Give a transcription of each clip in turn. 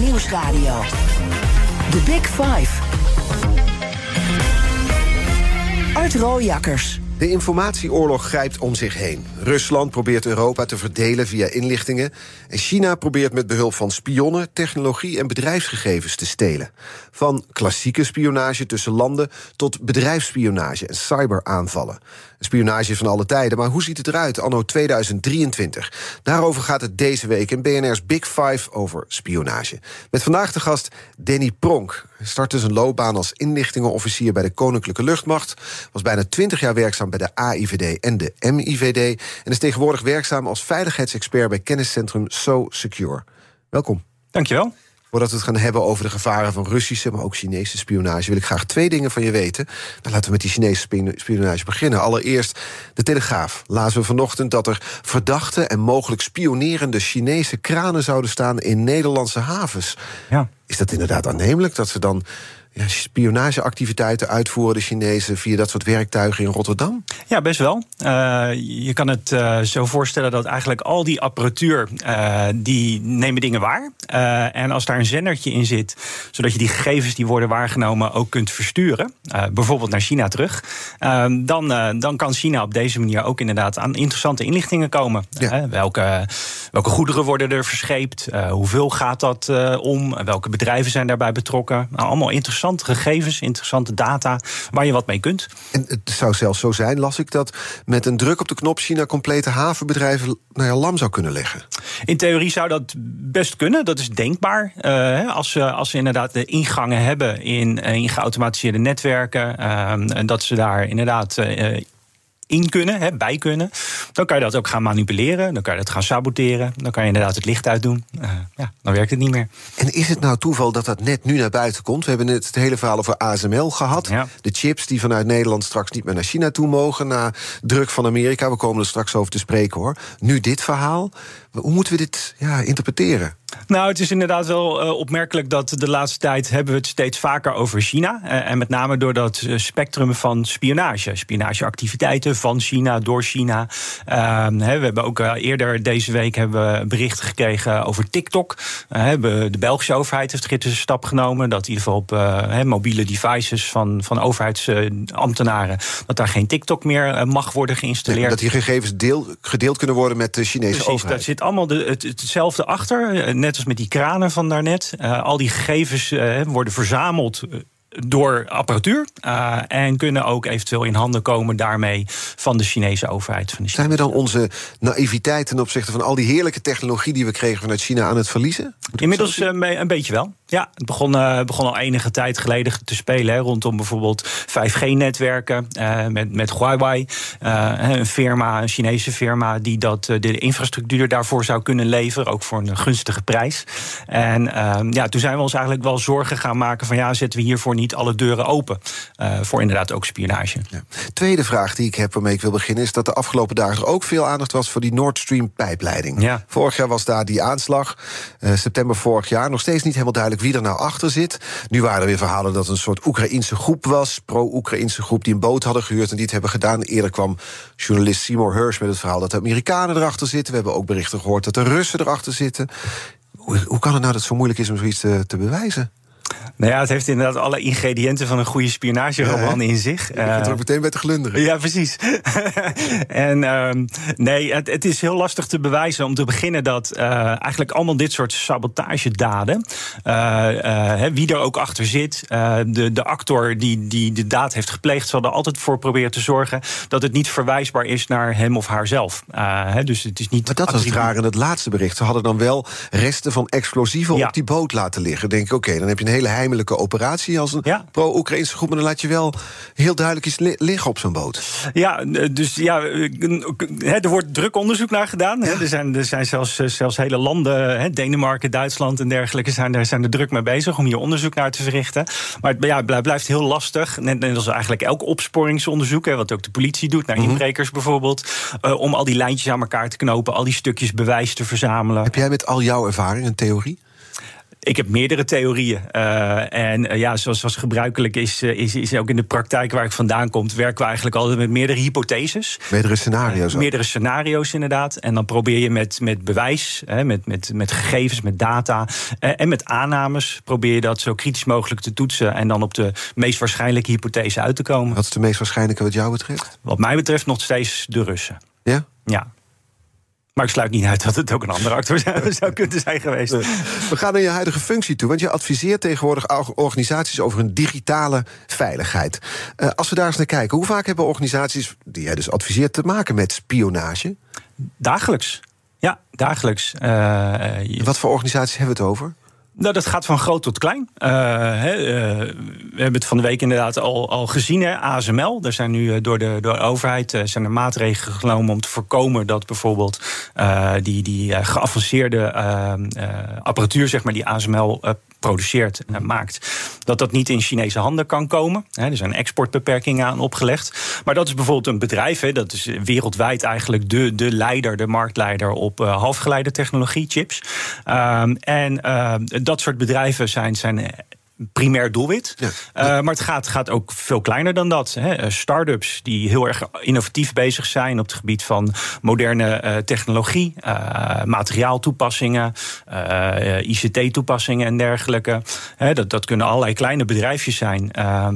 Nieuwsradio. The Big Five. Art Rooijakkers. De informatieoorlog grijpt om zich heen. Rusland probeert Europa te verdelen via inlichtingen. En China probeert met behulp van spionnen, technologie en bedrijfsgegevens te stelen. Van klassieke spionage tussen landen tot bedrijfsspionage en cyberaanvallen. Spionage van alle tijden, maar hoe ziet het eruit anno 2023? Daarover gaat het deze week in BNR's Big Five over spionage. Met vandaag de gast Danny Pronk. Hij startte zijn loopbaan als inlichtingenofficier bij de Koninklijke Luchtmacht. Was bijna 20 jaar werkzaam bij de AIVD en de MIVD. En is tegenwoordig werkzaam als veiligheidsexpert bij kenniscentrum So Secure. Welkom. Dankjewel. Voordat we het gaan hebben over de gevaren van Russische, maar ook Chinese spionage, wil ik graag twee dingen van je weten. Dan laten we met die Chinese spionage beginnen. Allereerst de Telegraaf. Lazen we vanochtend dat er verdachte en mogelijk spionerende Chinese kranen zouden staan in Nederlandse havens. Ja. Is dat inderdaad aannemelijk dat ze dan ja, spionageactiviteiten uitvoeren, de Chinezen, via dat soort werktuigen in Rotterdam? Ja, best wel. Uh, je kan het uh, zo voorstellen dat eigenlijk al die apparatuur, uh, die nemen dingen waar. en als daar een zendertje in zit, zodat je die gegevens die worden waargenomen ook kunt versturen, bijvoorbeeld naar China terug, dan, dan kan China op deze manier ook inderdaad aan interessante inlichtingen komen. Ja. welke, welke goederen worden er verscheept? hoeveel gaat dat om? Welke bedrijven zijn daarbij betrokken? Nou, allemaal interessant interessante gegevens, interessante data waar je wat mee kunt. En het zou zelfs zo zijn, las ik, dat met een druk op de knop China complete havenbedrijven nou ja, lam zou kunnen leggen. In theorie zou dat best kunnen, dat is denkbaar. Uh, als, ze, als ze inderdaad de ingangen hebben in, in geautomatiseerde netwerken, uh, dat ze daar inderdaad uh, in kunnen, hè, bij kunnen, dan kan je dat ook gaan manipuleren. Dan kan je dat gaan saboteren. Dan kan je inderdaad het licht uitdoen. Uh, ja, dan werkt het niet meer. En is het nou toeval dat dat net nu naar buiten komt? We hebben net het hele verhaal over ASML gehad. Ja. De chips die vanuit Nederland straks niet meer naar China toe mogen... na druk van Amerika. We komen er straks over te spreken, hoor. Nu dit verhaal. Hoe moeten we dit ja, interpreteren? Nou, het is inderdaad wel uh, opmerkelijk dat de laatste tijd hebben we het steeds vaker over China. Uh, en met name door dat uh, spectrum van spionage. Spionageactiviteiten van China, door China. Ehm, we hebben ook eerder deze week hebben we berichten gekregen over TikTok. de Belgische overheid heeft gisteren een stap genomen. Dat in ieder geval op mobiele devices van, van overheidsambtenaren. dat daar geen TikTok meer mag worden geïnstalleerd. Dat die gegevens deel, gedeeld kunnen worden met de Chinese Precies, overheid. Daar zit allemaal de, het, hetzelfde achter net als met die kranen van daarnet. Uh, al die gegevens uh, worden verzameld door apparatuur. Uh, en kunnen ook eventueel in handen komen daarmee van de Chinese overheid. Van de Zijn we dan onze naïviteit ten opzichte van al die heerlijke technologie die we kregen vanuit China aan het verliezen? Inmiddels uh, een beetje wel. Ja, het begon, uh, begon al enige tijd geleden te spelen hè, rondom bijvoorbeeld 5G-netwerken met, met Huawei. een firma, een Chinese firma, die dat, de infrastructuur daarvoor zou kunnen leveren, ook voor een gunstige prijs. En ja, toen zijn we ons eigenlijk wel zorgen gaan maken van ja, zetten we hiervoor niet alle deuren open. Uh, voor inderdaad ook spionage. Ja. Tweede vraag die ik heb waarmee ik wil beginnen... is dat de afgelopen dagen er ook veel aandacht was... voor die Nord Stream pijpleiding. Ja. Vorig jaar was daar die aanslag. Uh, september vorig jaar. Nog steeds niet helemaal duidelijk wie er nou achter zit. Nu waren er weer verhalen dat het een soort Oekraïnse groep was. Pro-Oekraïnse groep die een boot hadden gehuurd... en die het hebben gedaan. Eerder kwam journalist Seymour Hersh met het verhaal... dat de Amerikanen erachter zitten. We hebben ook berichten gehoord dat de Russen erachter zitten. Hoe, hoe kan het nou dat het zo moeilijk is om zoiets te, te bewijzen? Nou ja, het heeft inderdaad alle ingrediënten van een goede spionageroman ja, in zich. Je kunt er ook meteen bij te glunderen. Ja, precies. en um, nee, het, het, is heel lastig te bewijzen om te beginnen dat uh, eigenlijk allemaal dit soort sabotagedaden, uh, uh, wie er ook achter zit, de, de actor die, die de daad heeft gepleegd, zal er altijd voor proberen te zorgen dat het niet verwijsbaar is naar hem of haarzelf. dus het is niet. Maar dat was het raar in het laatste bericht. Ze hadden dan wel resten van explosieven Ja. op die boot laten liggen. Denk ik, oké, dan heb je een hele heimelijke operatie als een Ja. pro-Oekraïnse groep. Maar dan laat je wel heel duidelijk iets li- liggen op zo'n boot. Ja, dus ja, hè, er wordt druk onderzoek naar gedaan. Er zijn, er zijn zelfs, eh, zelfs hele landen, hè, Denemarken, Duitsland en dergelijke, zijn er, zijn er druk mee bezig om hier onderzoek naar te verrichten. Maar het ja, het blijft heel lastig. Net, net als eigenlijk elk opsporingsonderzoek, hè, wat ook de politie doet, naar inbrekers bijvoorbeeld. eh, om al die lijntjes aan elkaar te knopen, al die stukjes bewijs te verzamelen. Heb jij met al jouw ervaring een theorie? Ik heb meerdere theorieën. Uh, en uh, ja, zoals, zoals gebruikelijk is, uh, is, is ook in de praktijk waar ik vandaan kom, werken we eigenlijk altijd met meerdere hypotheses. Meerdere scenario's. meerdere scenario's, inderdaad. En dan probeer je met, met bewijs, hè, met, met, met gegevens, met data en met aannames, probeer je dat zo kritisch mogelijk te toetsen. En dan op de meest waarschijnlijke hypothese uit te komen. Wat is de meest waarschijnlijke wat jou betreft? Wat mij betreft nog steeds de Russen. Ja? Ja. Maar ik sluit niet uit dat het ook een andere actor zou kunnen zijn geweest. We gaan naar je huidige functie toe, want je adviseert tegenwoordig organisaties over hun digitale veiligheid. Uh, als we daar eens naar kijken, hoe vaak hebben organisaties die jij dus adviseert te maken met spionage? Dagelijks. Ja, dagelijks. Uh, Wat voor organisaties hebben we het over? Nou, dat gaat van groot tot klein. He, uh, we hebben het van de week inderdaad al, al gezien, hè, ASML. Er zijn nu door de, door overheid zijn er maatregelen genomen om te voorkomen dat bijvoorbeeld die, die geavanceerde apparatuur, zeg maar, die ASML produceert en maakt, dat dat niet in Chinese handen kan komen. Er zijn exportbeperkingen aan opgelegd. Maar dat is bijvoorbeeld een bedrijf, dat is wereldwijd eigenlijk de, de leider, de marktleider op halfgeleidertechnologie, chips. Um, en dat soort bedrijven zijn, zijn primair doelwit. Ja. Uh, maar het gaat, gaat ook veel kleiner dan dat. Hè. Start-ups die heel erg innovatief bezig zijn op het gebied van moderne uh, technologie, uh, materiaaltoepassingen, ICT-toepassingen en dergelijke. Hè, dat, dat kunnen allerlei kleine bedrijfjes zijn.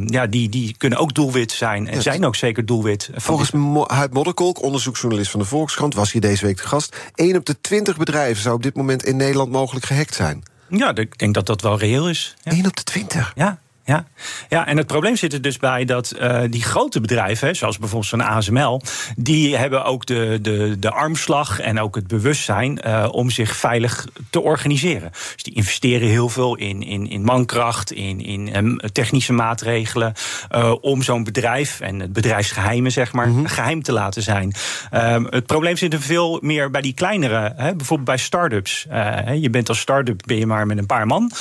ja, die, die kunnen ook doelwit zijn en ja, zijn ook zeker doelwit. Volgens Huid Modderkolk, onderzoeksjournalist van de Volkskrant, was hier deze week de gast. 1 op de 20 bedrijven zou op dit moment in Nederland mogelijk gehackt zijn. Ja, ik denk dat dat wel reëel is. Ja. 1 op de 20? Ja. Ja. ja, en het probleem zit er dus bij dat uh, die grote bedrijven, zoals bijvoorbeeld zo'n ASML, die hebben ook de, de, de armslag en ook het bewustzijn uh, om zich veilig te organiseren. Dus die investeren heel veel in, in, in mankracht, in, in um, technische maatregelen, uh, om zo'n bedrijf en het bedrijfsgeheimen, zeg maar, mm -hmm. geheim te laten zijn. Um, het probleem zit er veel meer bij die kleinere, hè, bijvoorbeeld bij start-ups. je bent als start-up ben je maar met een paar man.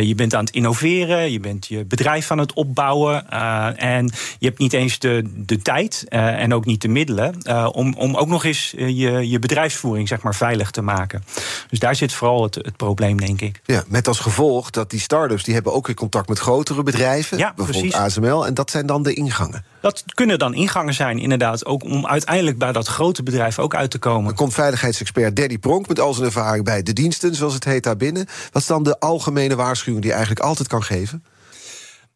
je bent aan het innoveren, je bent je bedrijf aan het opbouwen. Uh, en je hebt niet eens de, de tijd uh, en ook niet de middelen uh, om, om ook nog eens je, je bedrijfsvoering zeg maar, veilig te maken. Dus daar zit vooral het, het probleem, denk ik. Ja, met als gevolg dat die start-ups die hebben ook weer contact met grotere bedrijven. Ja, bijvoorbeeld precies. ASML. En dat zijn dan de ingangen. Dat kunnen dan ingangen zijn, inderdaad, ook om uiteindelijk bij dat grote bedrijf ook uit te komen. Dan komt veiligheidsexpert Danny Pronk met al zijn ervaring bij de diensten, zoals het heet daar binnen. Wat is dan de algemene waarschuwing die je eigenlijk altijd kan geven?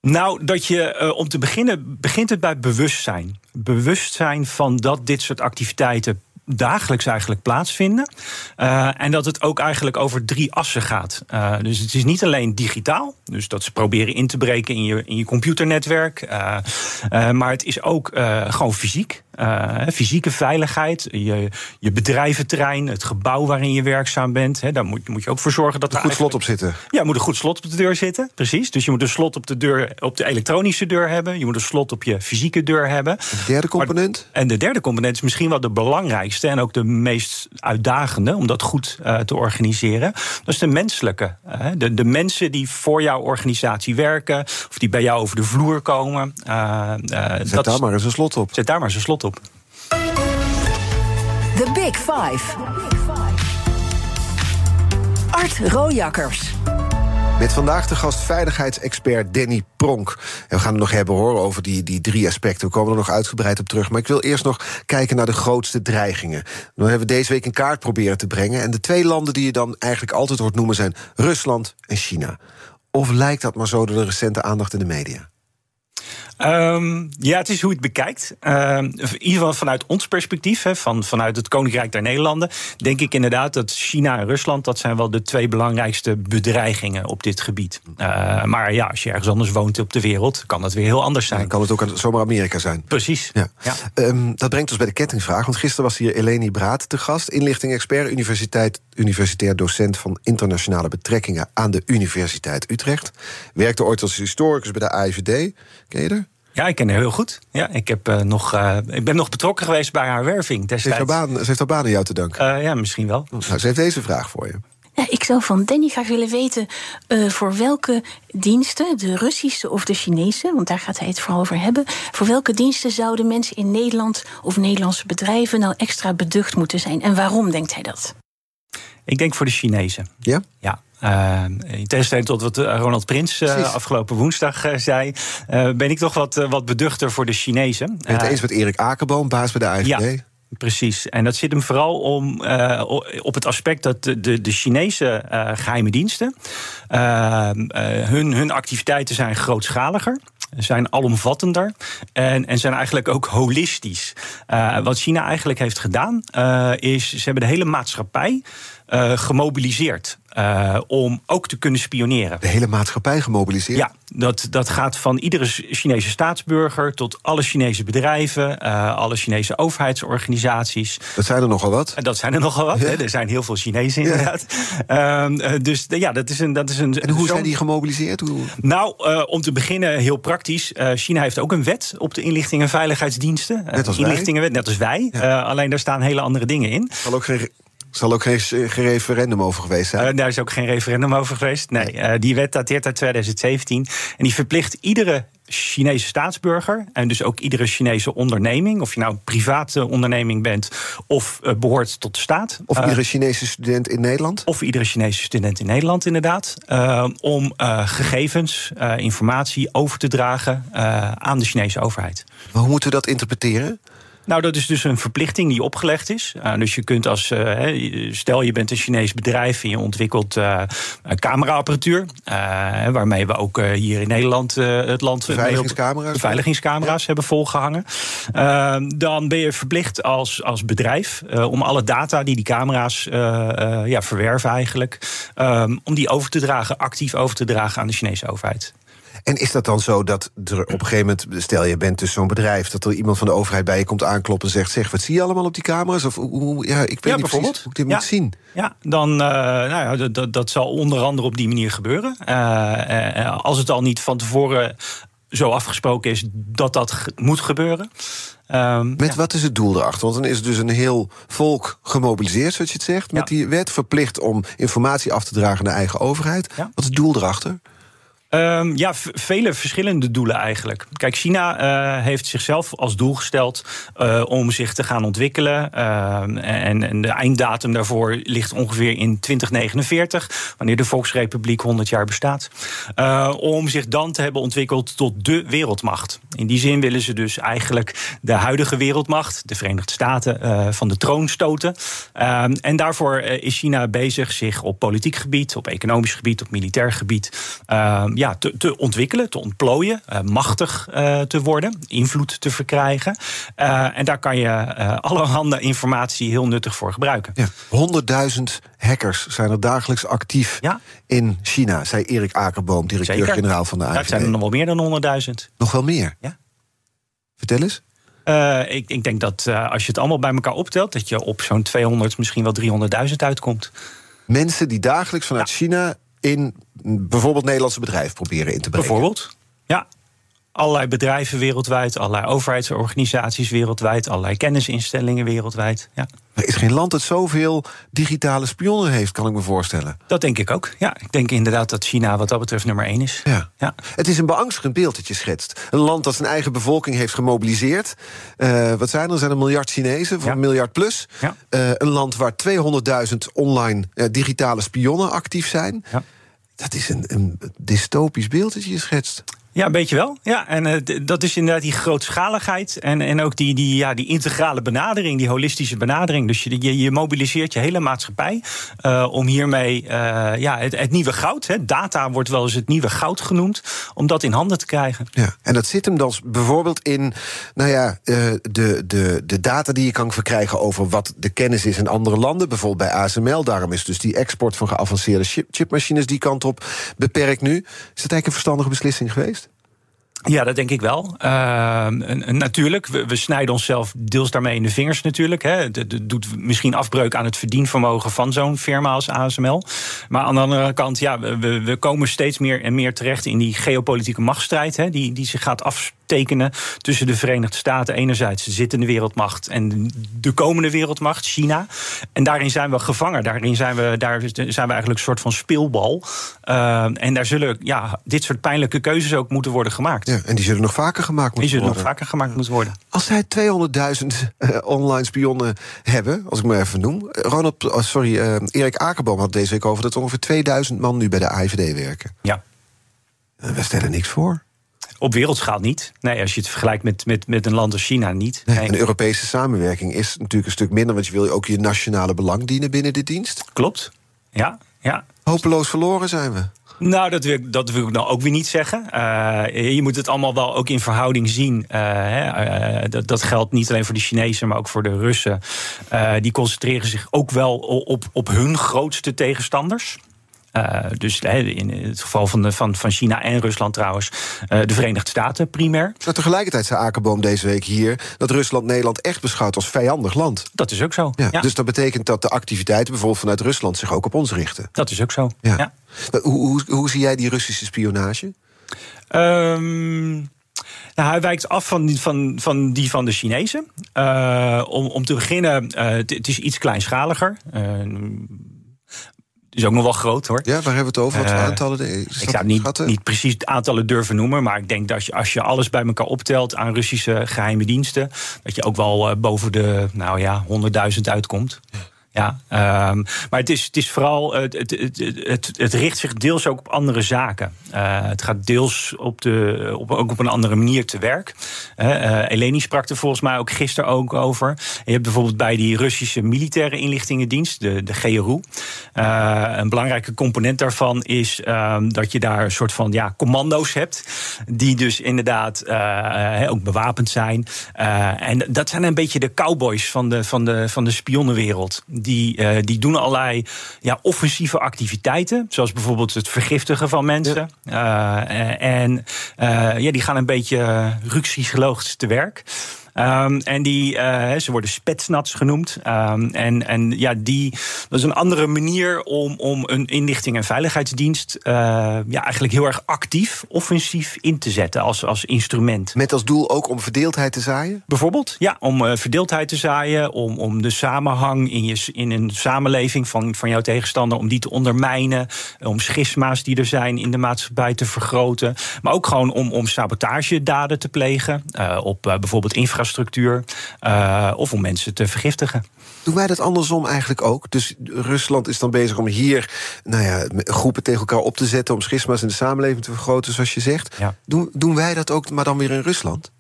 Nou, dat je uh, om te beginnen begint het bij bewustzijn. Bewustzijn van dat dit soort activiteiten dagelijks eigenlijk plaatsvinden. Uh, en dat het ook eigenlijk over drie assen gaat. Uh, dus het is niet alleen digitaal, dus dat ze proberen in te breken in je, in je computernetwerk. Maar het is ook gewoon fysiek. Uh, fysieke veiligheid, je, je bedrijventerrein, het gebouw waarin je werkzaam bent. Hè, daar moet, moet je ook voor zorgen dat er. Een goed slot op zitten. Ja, moet een goed slot op de deur zitten. Precies. Dus je moet een slot op de deur, op de elektronische deur hebben. Je moet een slot op je fysieke deur hebben. En de derde component? Maar, en de derde component is misschien wel de belangrijkste en ook de meest uitdagende om dat goed uh, te organiseren. Dat is de menselijke. Uh, de, de mensen die voor jouw organisatie werken, of die bij jou over de vloer komen. zet dat daar maar eens een slot op. Zet daar maar eens een slot op. The Big Five. Art Rojakkers. Met vandaag de gast veiligheidsexpert Danny Pronk. En we gaan het nog hebben horen over die, die drie aspecten. We komen er nog uitgebreid op terug. Maar ik wil eerst nog kijken naar de grootste dreigingen. Dan hebben we deze week een kaart proberen te brengen. En de twee landen die je dan eigenlijk altijd hoort noemen zijn Rusland en China. Of lijkt dat maar zo door de recente aandacht in de media? Um, ja, het is hoe je het bekijkt. Um, in ieder geval vanuit ons perspectief, van, vanuit het Koninkrijk der Nederlanden, denk ik inderdaad dat China en Rusland, dat zijn wel de twee belangrijkste bedreigingen op dit gebied. Uh, maar ja, als je ergens anders woont op de wereld, kan dat weer heel anders zijn. Ja, kan het ook zomaar Amerika zijn. Precies. Ja. ja. Um, dat brengt ons bij de kettingvraag. Want gisteren was hier Eleni Braat te gast, inlichting-expert, universiteit, universitair docent van internationale betrekkingen aan de Universiteit Utrecht. Werkte ooit als historicus bij de AIVD. Ken je er? Ja, ik ken haar heel goed. Ja, ik, heb, uh, nog, uh, ik ben nog betrokken geweest bij haar werving destijds. Ze heeft haar baan, ze heeft haar baan aan jou te danken. Uh, ja, misschien wel. Nou, ze heeft deze vraag voor je. Ja, ik zou van Danny graag willen weten uh, voor welke diensten, de Russische of de Chinese, want daar gaat hij het vooral over hebben, voor welke diensten zouden mensen in Nederland of Nederlandse bedrijven nou extra beducht moeten zijn? En waarom denkt hij dat? Ik denk voor de Chinezen. Ja? Ja. in tegenstelling tot wat Ronald Prins afgelopen woensdag zei, ben ik toch wat, wat beduchter voor de Chinezen. Ben het eens met Erik Akerboom, baas bij de AFD? Ja. Precies. En dat zit hem vooral om, uh, op het aspect dat de, de, de Chinese uh, geheime diensten. Uh, hun, hun activiteiten zijn grootschaliger zijn alomvattender en, en zijn eigenlijk ook holistisch. Uh, wat China eigenlijk heeft gedaan, uh, is ze hebben de hele maatschappij uh, gemobiliseerd. Uh, om ook te kunnen spioneren. De hele maatschappij gemobiliseerd? Ja, dat, dat gaat van iedere Chinese staatsburger tot alle Chinese bedrijven, uh, alle Chinese overheidsorganisaties. Dat zijn er nogal wat. Dat zijn er nogal wat. Ja. Er zijn heel veel Chinezen inderdaad. Ja. Uh, dus ja, dat is een. Dat is een en hoe zijn die gemobiliseerd? Hoe? Nou, om te beginnen heel praktisch. China heeft ook een wet op de inlichting en veiligheidsdiensten. Net als Inlichtingenwet, net als wij. Ja. alleen daar staan hele andere dingen in. Zal ook geen zal ook geen, geen, referendum over geweest zijn? Uh, daar is ook geen referendum over geweest. Nee, uh, die wet dateert uit 2017. En die verplicht iedere Chinese staatsburger en dus ook iedere Chinese onderneming, of je nou een private onderneming bent of uh, behoort tot de staat. Of iedere Chinese student in Nederland? Of iedere Chinese student in Nederland, inderdaad. Uh, om gegevens, informatie over te dragen aan de Chinese overheid. Maar hoe moeten we dat interpreteren? Nou, dat is dus een verplichting die opgelegd is. Uh, dus je kunt als, uh, stel je bent een Chinees bedrijf en je ontwikkelt uh, cameraapparatuur, waarmee we ook hier in Nederland het land beveiligingscamera's, beveiligingscamera's ja. hebben volgehangen. dan ben je verplicht als, als bedrijf om alle data die die camera's ja, verwerven eigenlijk, om die over te dragen, actief over te dragen aan de Chinese overheid. En is dat dan zo dat er op een gegeven moment, stel je bent dus zo'n bedrijf, dat er iemand van de overheid bij je komt aankloppen en zegt: Zeg, wat zie je allemaal op die camera's? Of hoe, ja, ik weet ja, niet bijvoorbeeld. hoe ik dit ja. moet zien. Ja, dan, uh, nou ja, dat, dat zal onder andere op die manier gebeuren. Uh, uh, als het al niet van tevoren zo afgesproken is dat dat moet gebeuren. Um, met ja. wat is het doel erachter? Want dan is dus een heel volk gemobiliseerd, zoals je het zegt, met ja. die wet verplicht om informatie af te dragen naar eigen overheid. Ja. Wat is het doel erachter? Um, ja, vele verschillende doelen eigenlijk. Kijk, China uh, heeft zichzelf als doel gesteld uh, om zich te gaan ontwikkelen. Uh, en, en, de einddatum daarvoor ligt ongeveer in 2049, wanneer de Volksrepubliek 100 jaar bestaat. om zich dan te hebben ontwikkeld tot de wereldmacht. In die zin willen ze dus eigenlijk de huidige wereldmacht, de Verenigde Staten, van de troon stoten. Ehm, en daarvoor is China bezig zich op politiek gebied, op economisch gebied, op militair gebied ehm, ja, te, te, ontwikkelen, te ontplooien, uh, machtig uh, te worden, invloed te verkrijgen. Uh, en daar kan je allerhande informatie heel nuttig voor gebruiken. Ja. 100.000 hackers zijn er dagelijks actief ja. in China, zei Erik Akerboom, directeur-generaal van de AFD. Dat zijn er nog wel meer dan 100.000. Nog wel meer? Ja. Vertel eens. Uh, ik, ik, denk dat uh, als je het allemaal bij elkaar optelt, dat je op zo'n 200, misschien wel 300.000 uitkomt. Mensen die dagelijks vanuit ja. China in bijvoorbeeld Nederlandse bedrijven proberen in te brengen. Bijvoorbeeld, ja. Allerlei bedrijven wereldwijd, allerlei overheidsorganisaties wereldwijd, allerlei kennisinstellingen wereldwijd. Ja. Er is geen land dat zoveel digitale spionnen heeft, kan ik me voorstellen. Dat denk ik ook. Ja, ik denk inderdaad dat China wat dat betreft nummer één is. Ja. ja. Het is een beangstigend beeld dat je schetst. Een land dat zijn eigen bevolking heeft gemobiliseerd. Uh, wat zijn er? Er zijn een miljard Chinezen, van ja. een miljard plus. Ja. Uh, een land waar 200.000 online uh, digitale spionnen actief zijn. Ja. Dat is een, een dystopisch beeld dat je schetst. Ja, een beetje wel. Ja, en uh, dat is inderdaad die grootschaligheid en, en ook die, die, ja, die integrale benadering, die holistische benadering. Dus je, je, je mobiliseert je hele maatschappij uh, om hiermee uh, ja, het, het, nieuwe goud, hè, data wordt wel eens het nieuwe goud genoemd, om dat in handen te krijgen. Ja, en dat zit hem dan bijvoorbeeld in nou ja, de, de, de data die je kan verkrijgen over wat de kennis is in andere landen, bijvoorbeeld bij ASML. Daarom is dus die export van geavanceerde chip, chipmachines die kant op beperkt nu. Is dat eigenlijk een verstandige beslissing geweest? Ja, dat denk ik wel. Uh, natuurlijk, we, we, snijden onszelf deels daarmee in de vingers natuurlijk. Het doet misschien afbreuk aan het verdienvermogen van zo'n firma als ASML. Maar aan de andere kant, ja, we, we komen steeds meer en meer terecht in die geopolitieke machtsstrijd... Hè, die, die zich gaat afspelen tekenen tussen de Verenigde Staten enerzijds, de zittende wereldmacht, en de komende wereldmacht, China. En daarin zijn we gevangen. Daarin zijn we, daar zijn we eigenlijk een soort van speelbal. Uh, en daar zullen ja, dit soort pijnlijke keuzes ook moeten worden gemaakt. Ja, en die zullen nog vaker gemaakt moeten die zullen worden. nog vaker gemaakt moeten worden. Als zij 200.000 uh, online spionnen hebben, als ik maar even noem. Ronald, oh, sorry, uh, Erik Akerboom had deze week over dat ongeveer 2000 man nu bij de AIVD werken. Ja. We stellen niks voor. Op wereldschaal niet. Nee, als je het vergelijkt met, met, met een land als China niet. Nee. En de Europese samenwerking is natuurlijk een stuk minder, want je wil ook je nationale belang dienen binnen de dienst. Klopt. Ja, ja. Hopeloos verloren zijn we. Nou, dat wil, ik, dat wil ik nou ook weer niet zeggen. Uh, je moet het allemaal wel ook in verhouding zien. Uh, hè, uh, dat, dat, geldt niet alleen voor de Chinezen, maar ook voor de Russen. die concentreren zich ook wel op, op hun grootste tegenstanders. Uh, dus in het geval van, de, van, van China en Rusland trouwens, uh, de Verenigde Staten primair. Maar tegelijkertijd zei Akerboom deze week hier dat Rusland Nederland echt beschouwt als vijandig land. Dat is ook zo. Ja, ja. Dus dat betekent dat de activiteiten bijvoorbeeld vanuit Rusland zich ook op ons richten. Dat is ook zo. Ja. Hoe, hoe, hoe zie jij die Russische spionage? Um, nou, hij wijkt af van die van, van, die van de Chinezen. Uh, om, om te beginnen, het is iets kleinschaliger is ook nog wel groot hoor. Ja, waar hebben we het over? Wat uh, aantallen? Ik zou niet, niet precies aantallen durven noemen. Maar ik denk dat je, als je alles bij elkaar optelt aan Russische geheime diensten. dat je ook wel uh, boven de nou ja, 100.000 uitkomt. Ja. Ja, um, maar het is, het is vooral. Het, het, het, het, richt zich deels ook op andere zaken. Uh, het gaat deels op de, op, ook op een andere manier te werk. Uh, Eleni sprak er volgens mij ook gisteren ook over. je hebt bijvoorbeeld bij die Russische militaire inlichtingendienst, de, de GRU. Een belangrijke component daarvan is um, dat je daar een soort van ja, commando's hebt. Die dus inderdaad ook bewapend zijn. en dat zijn een beetje de cowboys van de, van de, van de spionnenwereld. Die, uh, die doen allerlei ja, offensieve activiteiten. Zoals bijvoorbeeld het vergiftigen van mensen. Ja. Uh, en uh, ja, die gaan een beetje ruksigologisch te werk. Um, en die, uh, ze worden spetsnats genoemd. Um, en, en ja, die, dat is een andere manier om, om een inlichting- en veiligheidsdienst uh, ja, eigenlijk heel erg actief, offensief in te zetten als, als instrument. Met als doel ook om verdeeldheid te zaaien? Bijvoorbeeld, ja, om uh, verdeeldheid te zaaien, om, om de samenhang in, je, in een samenleving van, van jouw tegenstander, om die te ondermijnen, om schisma's die er zijn in de maatschappij te vergroten. Maar ook gewoon om, om sabotagedaden te plegen op bijvoorbeeld infrastructuur infrastructuur uh, of om mensen te vergiftigen. Doen wij dat andersom eigenlijk ook? Dus Rusland is dan bezig om hier nou ja, groepen tegen elkaar op te zetten... om schisma's in de samenleving te vergroten, zoals je zegt. Ja. Doen, doen wij dat ook, maar dan weer in Rusland?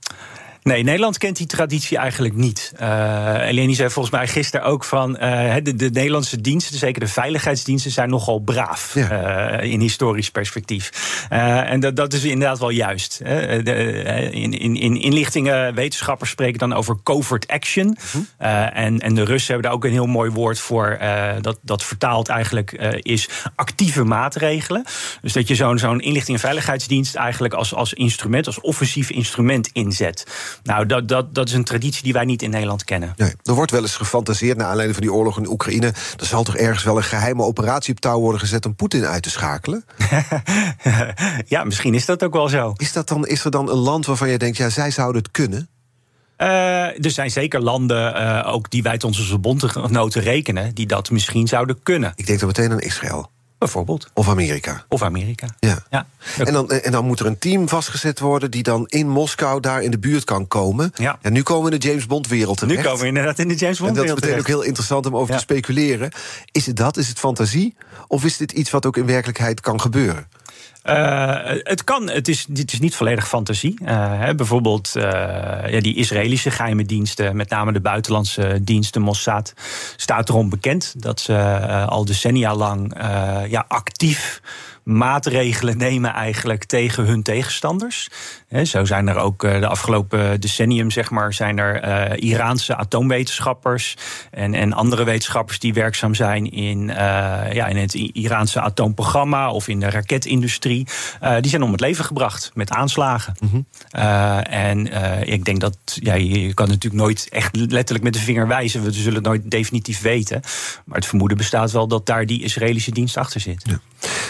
Nee, Nederland kent die traditie eigenlijk niet. Uh, Eleni zei volgens mij gisteren ook van... Uh, de, de, Nederlandse diensten, zeker de veiligheidsdiensten... zijn nogal braaf ja. uh, in historisch perspectief. en dat, dat is inderdaad wel juist. De, in, in, in inlichtingen, wetenschappers spreken dan over covert action. -huh. en, en de Russen hebben daar ook een heel mooi woord voor... dat, dat vertaald eigenlijk is actieve maatregelen. Dus dat je zo'n zo'n inlichting- en veiligheidsdienst... eigenlijk als, als instrument, als offensief instrument inzet... Nou, dat, dat, dat is een traditie die wij niet in Nederland kennen. Nee, er wordt wel eens gefantaseerd naar aanleiding van die oorlog in Oekraïne. Er zal toch ergens wel een geheime operatie op touw worden gezet om Poetin uit te schakelen? ja, misschien is dat ook wel zo. Is, dat dan, is er dan een land waarvan je denkt, ja, zij zouden het kunnen? Uh, er zijn zeker landen, uh, ook die wij tot onze bondgenoten rekenen, die dat misschien zouden kunnen. Ik denk dan meteen aan Israël. Bijvoorbeeld. Of Amerika. Of Amerika. Ja. ja. En, dan, en dan moet er een team vastgezet worden... die dan in Moskou daar in de buurt kan komen. Ja. En nu komen we in de James Bond-wereld terecht. Nu komen we inderdaad in de James Bond-wereld En dat is meteen ook heel interessant om over ja. te speculeren. Is het dat? Is het fantasie? Of is dit iets wat ook in werkelijkheid kan gebeuren? Uh, het kan, het is, dit is niet volledig fantasie. Uh, hè, bijvoorbeeld uh, ja, die Israëlische geheime diensten, met name de buitenlandse diensten, Mossad, staat erom bekend dat ze al decennia lang ja, actief maatregelen nemen eigenlijk tegen hun tegenstanders. He, zo zijn er ook de afgelopen decennium, zeg maar, zijn er uh, Iraanse atoomwetenschappers en, en andere wetenschappers die werkzaam zijn in, uh, ja, in het Iraanse atoomprogramma of in de raketindustrie. Uh, die zijn om het leven gebracht met aanslagen. Mhm. Mm -hmm. en ik denk dat ja, je kan natuurlijk nooit echt letterlijk met de vinger wijzen. We zullen het nooit definitief weten. Maar het vermoeden bestaat wel dat daar die Israëlische dienst achter zit. Ja.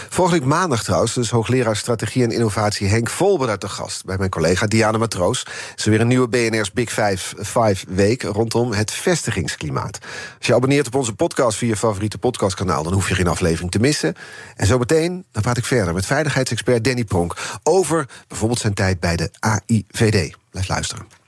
Volgende maandag trouwens, dus hoogleraar strategie en innovatie Henk Volber te gast bij mijn collega Diana Matroos. Is er weer een nieuwe BNR's Big Five, Five week rondom het vestigingsklimaat. Als je abonneert op onze podcast via je favoriete podcastkanaal, dan hoef je geen aflevering te missen. En zo meteen, dan praat ik verder met veiligheidsexpert Danny Pronk over bijvoorbeeld zijn tijd bij de AIVD. Blijf luisteren.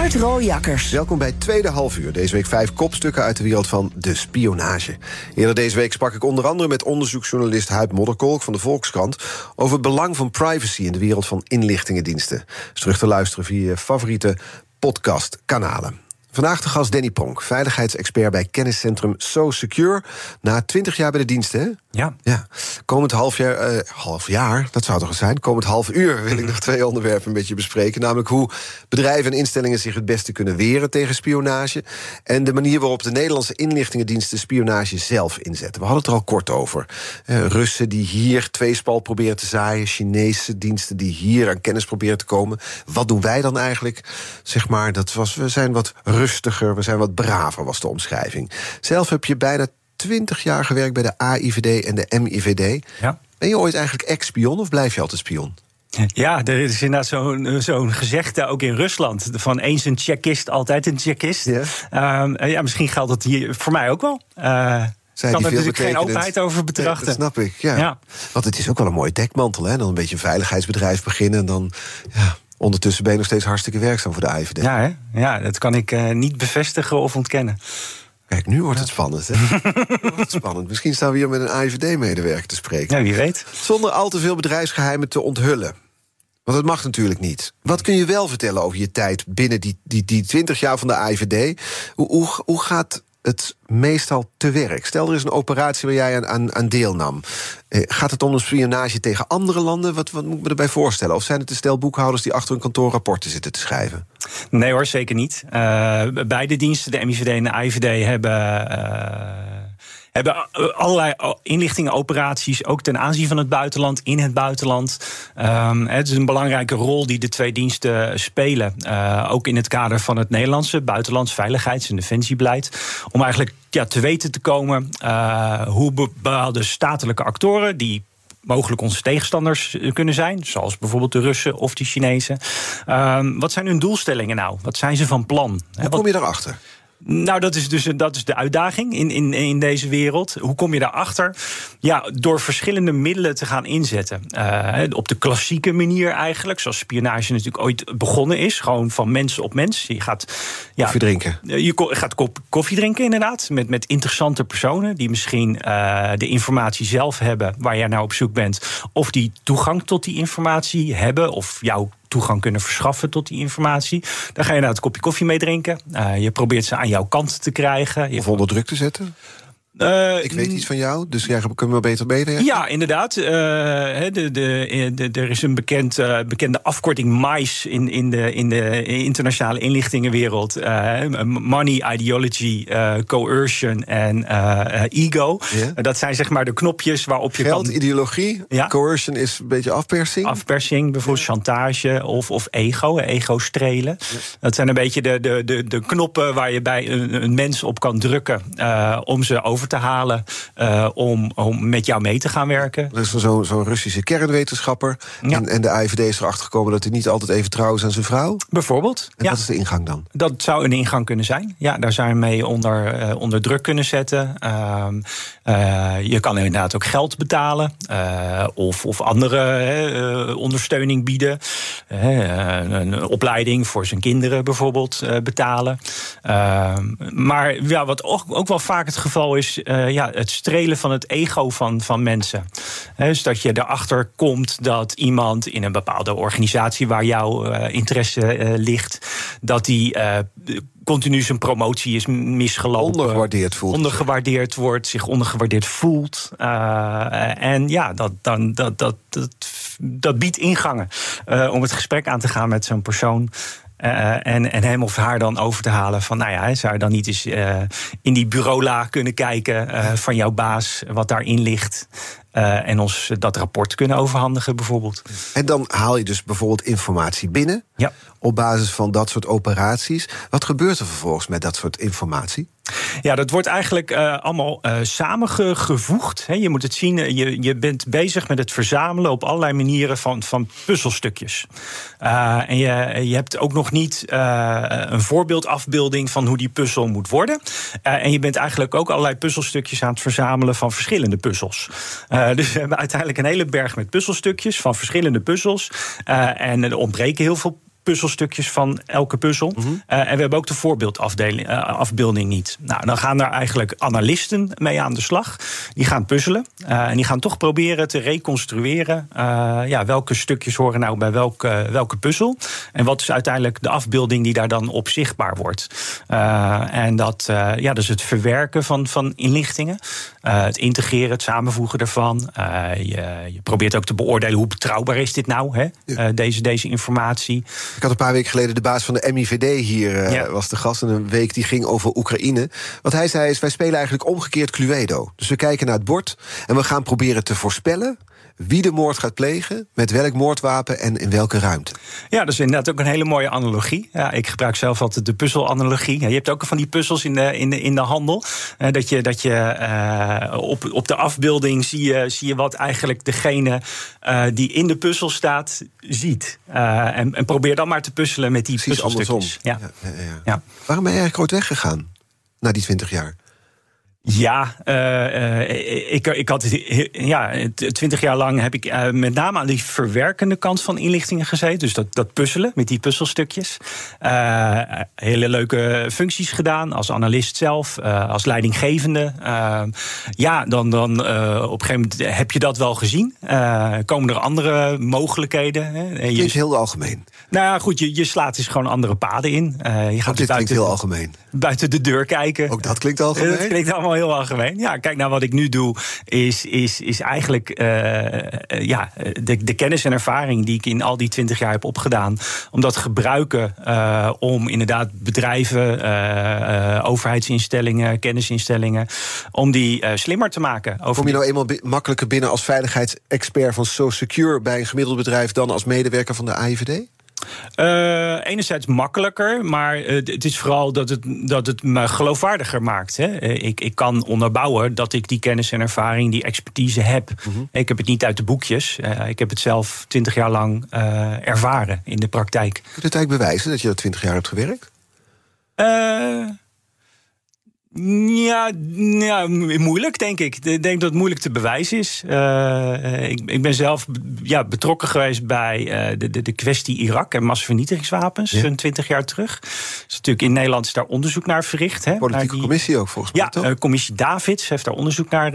Art Rooijakkers. Welkom bij tweede halfuur. Deze week vijf kopstukken uit de wereld van de spionage. Eerder deze week sprak ik onder andere met onderzoeksjournalist Huib Modderkolk van de Volkskrant over het belang van privacy in de wereld van inlichtingendiensten. Is terug te luisteren via je favoriete podcastkanalen. Vandaag de gast Danny Pronk, veiligheidsexpert bij kenniscentrum So Secure. Na twintig jaar bij de diensten, hè? Ja. ja. Komend half jaar, uh, half jaar, dat zou toch eens zijn. Komend half uur wil ik nog twee onderwerpen een beetje bespreken. Namelijk hoe bedrijven en instellingen zich het beste kunnen weren tegen spionage. En de manier waarop de Nederlandse inlichtingendiensten spionage zelf inzetten. We hadden het er al kort over. Uh, Russen die hier tweespal proberen te zaaien. Chinese diensten die hier aan kennis proberen te komen. Wat doen wij dan eigenlijk? Zeg maar, dat was, we zijn wat rustiger, we zijn wat braver, was de omschrijving. Zelf heb je bijna twintig jaar gewerkt bij de AIVD en de MIVD. Ja. Ben je ooit eigenlijk ex-spion of blijf je altijd spion? Ja, er is inderdaad zo'n zo'n gezegde ook in Rusland. Van eens een checkist, altijd een checkist. Ja. Um, ja, misschien geldt dat hier voor mij ook wel. Uh, Zijn kan er natuurlijk geen openheid over betrachten. Dat snap ik, ja. Ja. Want het is ook wel een mooie dekmantel, hè? Dan een beetje een veiligheidsbedrijf beginnen... en dan ja, ondertussen ben je nog steeds hartstikke werkzaam voor de AIVD. Ja, hè? ja dat kan ik uh, niet bevestigen of ontkennen. Kijk, nu wordt het spannend. Hè? Wordt het spannend. Misschien staan we hier met een AIVD-medewerker te spreken. Ja, wie weet. Zonder al te veel bedrijfsgeheimen te onthullen. Want dat mag natuurlijk niet. Wat kun je wel vertellen over je tijd binnen die, die, die 20 jaar van de AIVD? Hoe, hoe, hoe gaat het meestal te werk? Stel, er is een operatie waar jij aan, aan, deelnam. Eh, gaat het om een spionage tegen andere landen? Wat, wat moet ik me erbij voorstellen? Of zijn het de stel boekhouders die achter hun kantoor rapporten zitten te schrijven? Nee hoor, zeker niet. Uh, beide diensten, de MIVD en de IVD, hebben. Uh hebben allerlei inlichtingen, operaties, ook ten aanzien van het buitenland, in het buitenland. Um, het is een belangrijke rol die de twee diensten spelen. Uh, ook in het kader van het Nederlandse buitenlands veiligheids- en defensiebeleid. Om eigenlijk ja, te weten te komen uh, hoe bepaalde statelijke actoren die mogelijk onze tegenstanders kunnen zijn, zoals bijvoorbeeld de Russen of de Chinezen. Um, wat zijn hun doelstellingen nou? Wat zijn ze van plan? Hoe kom je daarachter? Nou, dat is dus dat is de uitdaging in, in, in deze wereld. Hoe kom je daarachter? Ja, door verschillende middelen te gaan inzetten. Uh, op de klassieke manier eigenlijk, zoals spionage natuurlijk ooit begonnen is. Gewoon van mens op mens. Je gaat ja, koffie drinken. Je gaat koffie drinken, inderdaad. Met, met interessante personen die misschien uh, de informatie zelf hebben waar jij nou op zoek bent. Of die toegang tot die informatie hebben. Of jouw toegang kunnen verschaffen tot die informatie. Dan ga je nou het kopje koffie mee drinken. Uh, je probeert ze aan jouw kant te krijgen. Je of onder druk te zetten? Uh, ik weet iets van jou, dus jij kunnen we beter beter. Ja, inderdaad. Uh, de, de, de, er is een bekend, uh, bekende afkorting MICE in, in, de, in de internationale inlichtingenwereld. money, ideology, coercion en ego. Yeah. dat zijn zeg maar de knopjes waarop je Geld, kan... ideologie, Ja. coercion is een beetje afpersing. Afpersing, bijvoorbeeld chantage of, of ego, ego strelen. Dat zijn een beetje de, de, de, de knoppen waar je bij een, een mens op kan drukken om ze over te halen om, om met jou mee te gaan werken. Er is zo'n zo Russische kernwetenschapper. En, en de AIVD is erachter gekomen dat hij niet altijd even trouw is aan zijn vrouw. Bijvoorbeeld. En wat is de ingang dan? Dat zou een ingang kunnen zijn. Ja, daar zou je mee onder, onder druk kunnen zetten. Ehm, je kan inderdaad ook geld betalen. of, of andere ondersteuning bieden. een opleiding voor zijn kinderen bijvoorbeeld betalen. Ehm, maar ja, wat ook, ook wel vaak het geval is, uh, ja, het strelen van het ego van, van mensen. dus dat je erachter komt dat iemand in een bepaalde organisatie waar jouw uh, interesse uh, ligt, dat die continu zijn promotie is misgelopen. Ondergewaardeerd voelt. Ondergewaardeerd wordt, zich ondergewaardeerd voelt. en ja, dat, dan, dat, dat, dat, dat biedt ingangen om het gesprek aan te gaan met zo'n persoon. Uh, en, en hem of haar dan over te halen van, nou ja, zou je dan niet eens uh, in die bureaula kunnen kijken uh, van jouw baas, wat daarin ligt. en ons dat rapport kunnen overhandigen, bijvoorbeeld. En dan haal je dus bijvoorbeeld informatie binnen. Ja. Op basis van dat soort operaties. Wat gebeurt er vervolgens met dat soort informatie? Ja, dat wordt eigenlijk uh, allemaal uh, samengevoegd. Je moet het zien, je, je bent bezig met het verzamelen op allerlei manieren van, van puzzelstukjes. En je, je hebt ook nog niet een voorbeeldafbeelding van hoe die puzzel moet worden. en je bent eigenlijk ook allerlei puzzelstukjes aan het verzamelen van verschillende puzzels. dus we hebben uiteindelijk een hele berg met puzzelstukjes van verschillende puzzels. en er ontbreken heel veel puzzelstukjes van elke puzzel. Mhm. Eh, en we hebben ook de voorbeeldafbeelding uh, niet. Nou, dan gaan daar eigenlijk analisten mee aan de slag. Die gaan puzzelen. Uh, en die gaan toch proberen te reconstrueren. ja, welke stukjes horen nou bij welke, welke puzzel. En wat is uiteindelijk de afbeelding die daar dan op zichtbaar wordt. en dat, ja, dus het verwerken van, van inlichtingen. het integreren, het samenvoegen daarvan. Je, je, probeert ook te beoordelen hoe betrouwbaar is dit nou, hè? deze, deze informatie. Ik had een paar weken geleden de baas van de MIVD hier, uh, was de gast. En een week die ging over Oekraïne. Wat hij zei is, wij spelen eigenlijk omgekeerd Cluedo. Dus we kijken naar het bord en we gaan proberen te voorspellen wie de moord gaat plegen, met welk moordwapen en in welke ruimte. Ja, dat is inderdaad ook een hele mooie analogie. Ja, ik gebruik zelf altijd de puzzelanalogie. Ja, je hebt ook van die puzzels in de, in de, in de handel. Uh, dat je, dat je uh, op, op de afbeelding zie je, zie je wat eigenlijk degene uh, die in de puzzel staat, ziet. en, en probeer dan maar te puzzelen met die Precies puzzelstukjes. Ja. Ja, ja. Waarom ben je eigenlijk ooit weggegaan na die twintig jaar? Ja, uh, uh, ik, ik had ja, twintig jaar lang heb ik uh, met name aan die verwerkende kant van inlichtingen gezeten. Dus dat, dat puzzelen met die puzzelstukjes. hele leuke functies gedaan als analist zelf, als leidinggevende. ja, dan, dan op een gegeven moment heb je dat wel gezien. komen er andere mogelijkheden? Hè? Het is heel algemeen. Nou ja, goed, je, je slaat dus gewoon andere paden in. je gaat dit buiten, heel algemeen. Buiten de deur kijken. Ook dat klinkt algemeen. Dat klinkt allemaal heel algemeen. Ja, kijk, nou wat ik nu doe, is, is, is eigenlijk uh, ja, de, de kennis en ervaring die ik in al die twintig jaar heb opgedaan, om dat gebruiken uh, om inderdaad bedrijven, overheidsinstellingen, kennisinstellingen, om die slimmer te maken. Over Kom je nou eenmaal makkelijker binnen als veiligheidsexpert van So Secure bij een gemiddeld bedrijf dan als medewerker van de AIVD? Uh, enerzijds makkelijker, maar uh, het is vooral dat het, dat het me geloofwaardiger maakt. Hè. Uh, ik, ik kan onderbouwen dat ik die kennis en ervaring, die expertise heb. Mm -hmm. Ik heb het niet uit de boekjes. ik heb het zelf twintig jaar lang ervaren in de praktijk. Kun je het eigenlijk bewijzen dat je dat twintig jaar hebt gewerkt? Ja, ja, moeilijk, denk ik. Ik denk dat het moeilijk te bewijzen is. Uh, ik, ik, ben zelf ja, betrokken geweest bij uh, de, de, de, kwestie Irak en massavernietigingswapens, zo'n ja. twintig jaar terug. Dus natuurlijk in Nederland is daar onderzoek naar verricht. Hè, Politieke die, commissie ook, volgens mij. Ja, uh, commissie Davids heeft daar onderzoek naar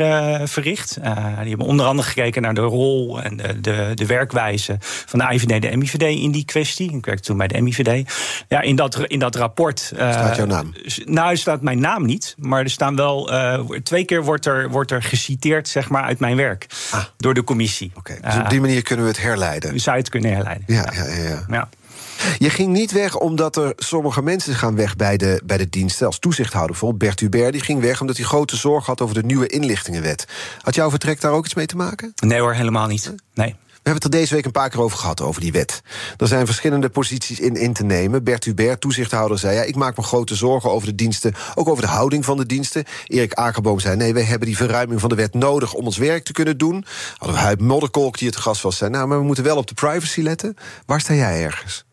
verricht. die hebben onder andere gekeken naar de rol en de, de, de werkwijze van de IVD en de MIVD in die kwestie. Ik werkte toen bij de MIVD. Ja, in dat, in dat rapport. staat jouw naam? Nou, staat mijn naam niet. Maar er staan wel. Uh, twee keer wordt er, wordt er geciteerd, zeg maar, uit mijn werk. Ah. Door de commissie. Oké, okay, dus op die manier kunnen we het herleiden. Zou je het kunnen herleiden? Ja, ja, ja. ja. ja. Je ging niet weg omdat er sommige mensen gaan weg bij de, bij de diensten. Als toezichthouder bijvoorbeeld. Bert Hubert die ging weg omdat hij grote zorg had over de nieuwe inlichtingenwet. Had jouw vertrek daar ook iets mee te maken? Nee hoor, helemaal niet. Nee. We hebben het er deze week een paar keer over gehad, over die wet. Er zijn verschillende posities in in te nemen. Bert Hubert, toezichthouder, zei... Ja, ik maak me grote zorgen over de diensten, ook over de houding van de diensten. Erik Akerboom zei... nee, wij hebben die verruiming van de wet nodig om ons werk te kunnen doen. Hadden we Modderkolk, die het gast was, zei... nou, maar we moeten wel op de privacy letten. Waar sta jij ergens?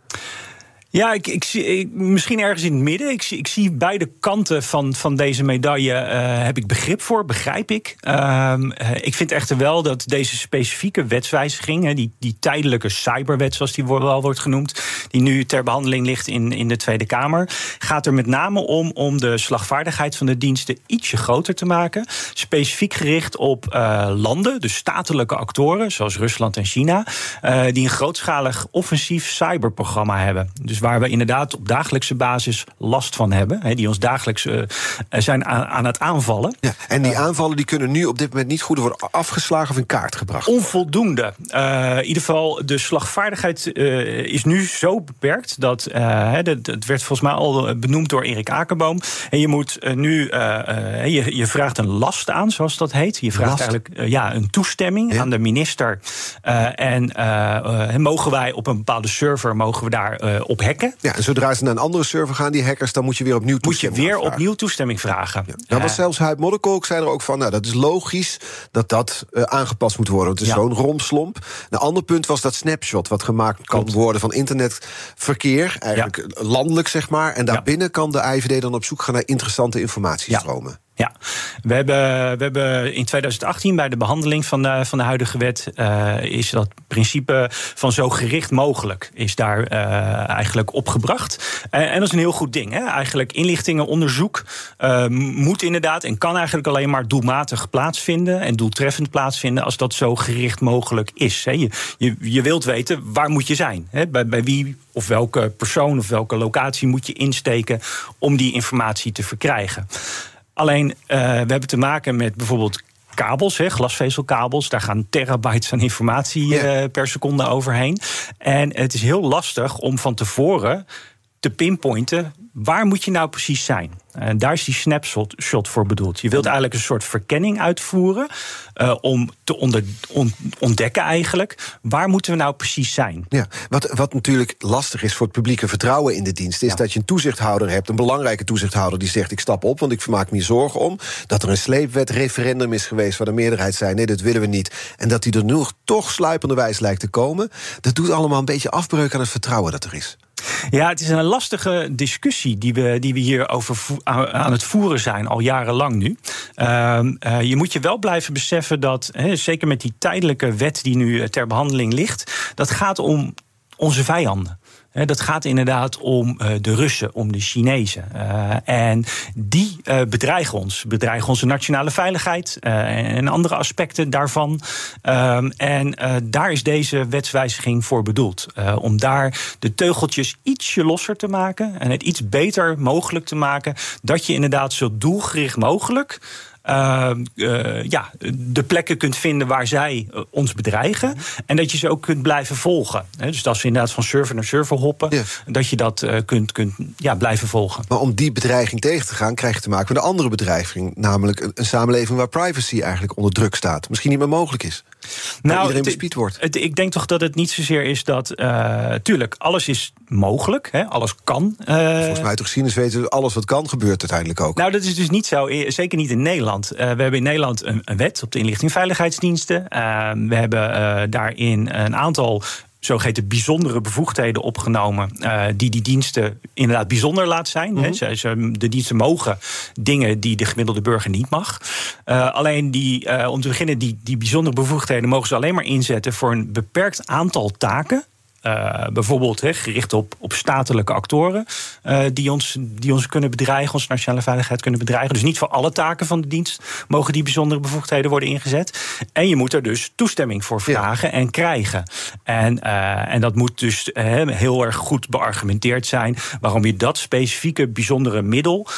Ja, ik, ik zie misschien ergens in het midden. Ik zie, ik zie beide kanten van, van deze medaille. Uh, heb ik begrip voor, begrijp ik. Uh, ik vind echter wel dat deze specifieke wetswijziging, die, die tijdelijke cyberwet, zoals die wel wordt genoemd, die nu ter behandeling ligt in, in de Tweede Kamer, gaat er met name om om de slagvaardigheid van de diensten ietsje groter te maken. Specifiek gericht op uh, landen, dus statelijke actoren, zoals Rusland en China, die een grootschalig offensief cyberprogramma hebben. Dus waar we inderdaad op dagelijkse basis last van hebben. die ons dagelijks uh, zijn aan, aan, het aanvallen. Ja, en die aanvallen die kunnen nu op dit moment niet goed worden afgeslagen of in kaart gebracht. Onvoldoende. Uh, in ieder geval, de slagvaardigheid uh, is nu zo beperkt dat. het werd volgens mij al benoemd door Erik Akerboom. En je moet nu. je, je vraagt een last aan, zoals dat heet. Je vraagt last. eigenlijk ja, een toestemming ja. aan de minister. en mogen wij op een bepaalde server mogen we daar op hacken. Ja, en zodra ze naar een andere server gaan, die hackers, dan moet je weer opnieuw toestemming Moet je weer opnieuw toestemming vragen. Ja. Nou, was zelfs Huid Modderkolk zei er ook van, nou, dat is logisch dat dat uh, aangepast moet worden. Het is ja. zo'n romslomp. Een ander punt was dat snapshot, wat gemaakt kan Klopt. worden van internetverkeer, eigenlijk ja. landelijk zeg maar. En daarbinnen kan de IVD dan op zoek gaan naar interessante informatiestromen. Ja, we hebben, we hebben in 2018 bij de behandeling van de, van de huidige wet... Uh, is dat principe van zo gericht mogelijk is daar uh, eigenlijk opgebracht. En, en dat is een heel goed ding. Hè? Eigenlijk inlichtingenonderzoek moet inderdaad en kan eigenlijk alleen maar doelmatig plaatsvinden... en doeltreffend plaatsvinden als dat zo gericht mogelijk is. Hè? Je, je, je wilt weten waar moet je zijn. Hè? Bij, bij wie of welke persoon of welke locatie moet je insteken... om die informatie te verkrijgen. Alleen, uh, we hebben te maken met bijvoorbeeld kabels, hè, glasvezelkabels. Daar gaan terabytes aan informatie ja. uh, per seconde overheen. En het is heel lastig om van tevoren te pinpointen waar moet je nou precies zijn? En daar is die snapshot shot voor bedoeld. Je wilt eigenlijk een soort verkenning uitvoeren uh, om te onder, on, ontdekken eigenlijk waar moeten we nou precies zijn. Ja, wat, wat natuurlijk lastig is voor het publieke vertrouwen in de dienst, is ja. dat je een toezichthouder hebt, een belangrijke toezichthouder die zegt ik stap op, want ik maak me zorgen om dat er een sleepwet referendum is geweest waar de meerderheid zei nee, dat willen we niet. En dat die er nu toch sluipenderwijs lijkt te komen. Dat doet allemaal een beetje afbreuk aan het vertrouwen dat er is. Ja, het is een lastige discussie die we, die we hier over aan het voeren zijn, al jarenlang nu. Uh, uh, je moet je wel blijven beseffen dat, zeker met die tijdelijke wet die nu ter behandeling ligt, dat gaat om onze vijanden. Dat gaat inderdaad om uh, de Russen, om de Chinezen. Uh, en die uh, bedreigen ons. Bedreigen onze nationale veiligheid en andere aspecten daarvan. Ehm, en daar is deze wetswijziging voor bedoeld. om daar de teugeltjes ietsje losser te maken en het iets beter mogelijk te maken. Dat je inderdaad zo doelgericht mogelijk ja, de plekken kunt vinden waar zij uh, ons bedreigen. En dat je ze ook kunt blijven volgen. Dus als we inderdaad van server naar server hoppen, ja. dat je dat kunt, kunt ja, blijven volgen. Maar om die bedreiging tegen te gaan, krijg je te maken met een andere bedreiging. Namelijk een, een samenleving waar privacy eigenlijk onder druk staat. Misschien niet meer mogelijk is. Nou, iedereen bespied wordt. Het, ik denk toch dat het niet zozeer is dat. Uh, tuurlijk, alles is mogelijk, hè, alles kan. Uh, Volgens mij toch geschiedenis weten we, alles wat kan gebeurt uiteindelijk ook. Nou, dat is dus niet zo, zeker niet in Nederland. Uh, we hebben in Nederland een, een, wet op de inlichting veiligheidsdiensten. we hebben daarin een aantal zogeheten bijzondere bevoegdheden opgenomen. Uh, die die diensten inderdaad bijzonder laat zijn. Mm -hmm. de diensten mogen dingen die de gemiddelde burger niet mag. Uh, alleen die, uh, om te beginnen, die, die bijzondere bevoegdheden mogen ze alleen maar inzetten voor een beperkt aantal taken. Uh, bijvoorbeeld he, gericht op, op statelijke actoren uh, die, ons, die ons kunnen bedreigen, onze nationale veiligheid kunnen bedreigen. Dus niet voor alle taken van de dienst mogen die bijzondere bevoegdheden worden ingezet. En je moet er dus toestemming voor vragen ja. en krijgen. En, uh, en dat moet dus heel erg goed beargumenteerd zijn waarom je dat specifieke bijzondere middel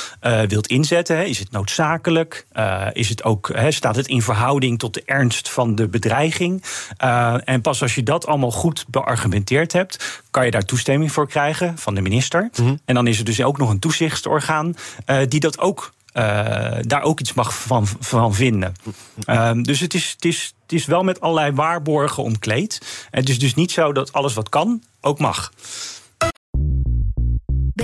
wilt inzetten. He. Is het noodzakelijk? is het ook, he, staat het in verhouding tot de ernst van de bedreiging? en pas als je dat allemaal goed beargumenteert hebt, kan je daar toestemming voor krijgen van de minister. Mm -hmm. En dan is er dus ook nog een toezichtsorgaan uh, die dat ook daar ook iets mag van, van vinden. Ehm, dus het is, het, is, het is wel met allerlei waarborgen omkleed. Het is dus niet zo dat alles wat kan ook mag.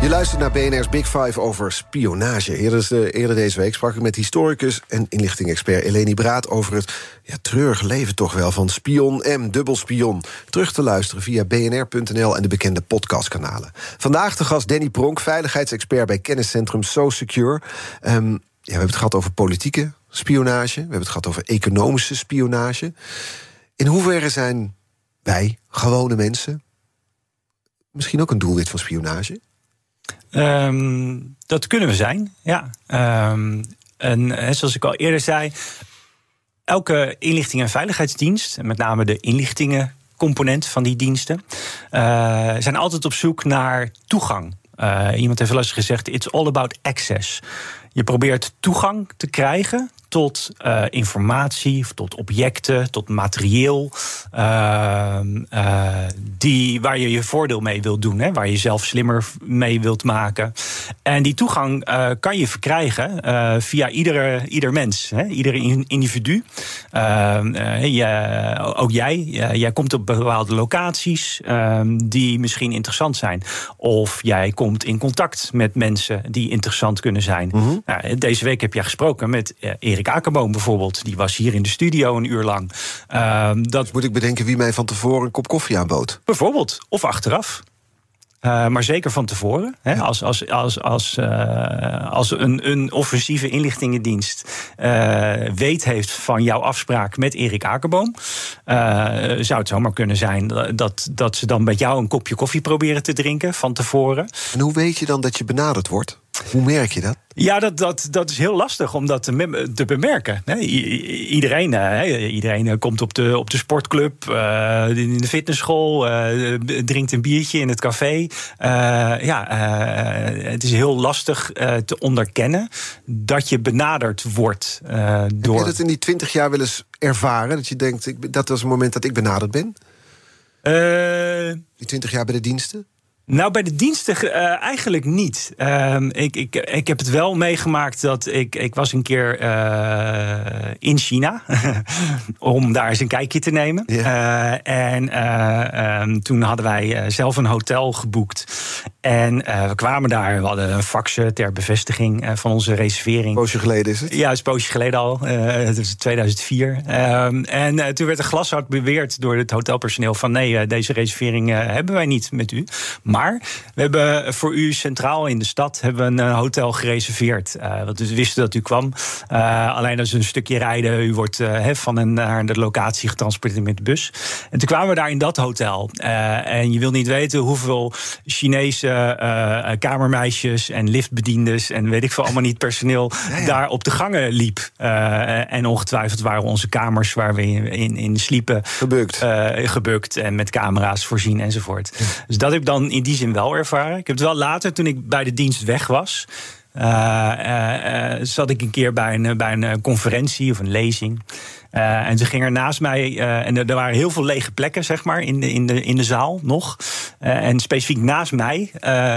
Je luistert naar BNR's Big Five over spionage. Eerder, eerder deze week sprak ik met historicus en inlichting-expert Eleni Braat over het ja, treurige leven toch wel van spion M, dubbelspion. Terug te luisteren via bnr.nl en de bekende podcastkanalen. Vandaag de gast Danny Pronk, veiligheidsexpert bij kenniscentrum So Secure. Ehm, ja, we hebben het gehad over politieke spionage. We hebben het gehad over economische spionage. In hoeverre zijn wij, gewone mensen, misschien ook een doelwit van spionage? Um, dat kunnen we zijn, ja. Um, en zoals ik al eerder zei, elke inlichting- en veiligheidsdienst, met name de inlichtingencomponent van die diensten, uh, zijn altijd op zoek naar toegang. Uh, iemand heeft wel eens gezegd: it's all about access. Je probeert toegang te krijgen tot uh, informatie, tot objecten, tot materieel. Uh, uh, die, waar je je voordeel mee wilt doen, hè, waar je jezelf slimmer mee wilt maken. En die toegang kan je verkrijgen via iedere, ieder mens, hè, iedere individu. Ehm, je, ook jij, jij komt op bepaalde locaties ehm, die misschien interessant zijn. Of jij komt in contact met mensen die interessant kunnen zijn. Mm -hmm. nou, deze week heb jij gesproken met Erik. Erik Akerboom bijvoorbeeld, die was hier in de studio een uur lang. Uh, dat... Moet ik bedenken wie mij van tevoren een kop koffie aanbood? Bijvoorbeeld, of achteraf. Uh, maar zeker van tevoren. Hè, als als, als, als, uh, als een, een offensieve inlichtingendienst uh, weet heeft van jouw afspraak met Erik Akerboom, zou het zomaar kunnen zijn dat, dat ze dan met jou een kopje koffie proberen te drinken van tevoren. En hoe weet je dan dat je benaderd wordt? Hoe merk je dat? Ja, dat, dat, dat is heel lastig om dat te, te bemerken. Nee, iedereen, uh, iedereen komt op de, op de sportclub, uh, in de fitnessschool, uh, drinkt een biertje in het café. ja, het is heel lastig te onderkennen dat je benaderd wordt door. Heb je dat in die twintig jaar wel eens ervaren? Dat je denkt, ik, dat was het moment dat ik benaderd ben? die twintig jaar bij de diensten? Nou, bij de diensten uh, eigenlijk niet. Uh, ik, ik, ik heb het wel meegemaakt dat ik, ik was een keer uh, in China om daar eens een kijkje te nemen. Yeah. en um, toen hadden wij zelf een hotel geboekt. En we kwamen daar, we hadden een faxen ter bevestiging van onze reservering. Een poosje geleden is het? Ja, het is een poosje geleden al. het is 2004. Um, en toen werd er glashard beweerd door het hotelpersoneel van nee, deze reservering hebben wij niet met u. Maar maar we hebben voor u centraal in de stad hebben we een hotel gereserveerd. Uh, want we wisten dat u kwam. Uh, alleen is een stukje rijden. U wordt uh, van en naar de locatie getransporteerd met de bus. En toen kwamen we daar in dat hotel. en je wil niet weten hoeveel Chinese kamermeisjes en liftbediendes en weet ik veel allemaal niet personeel ja, ja. daar op de gangen liep. en ongetwijfeld waren onze kamers waar we in, in, in sliepen. Gebukt. gebukt en met camera's voorzien enzovoort. Dus dat heb ik dan in die zin wel ervaren. Ik heb het wel later, toen ik bij de dienst weg was. Uh, uh, uh, zat ik een keer bij een, bij een conferentie of een lezing. Uh, en ze ging er naast mij, uh, en er, waren heel veel lege plekken, zeg maar, in de, in de, in de zaal nog. Uh, en specifiek naast mij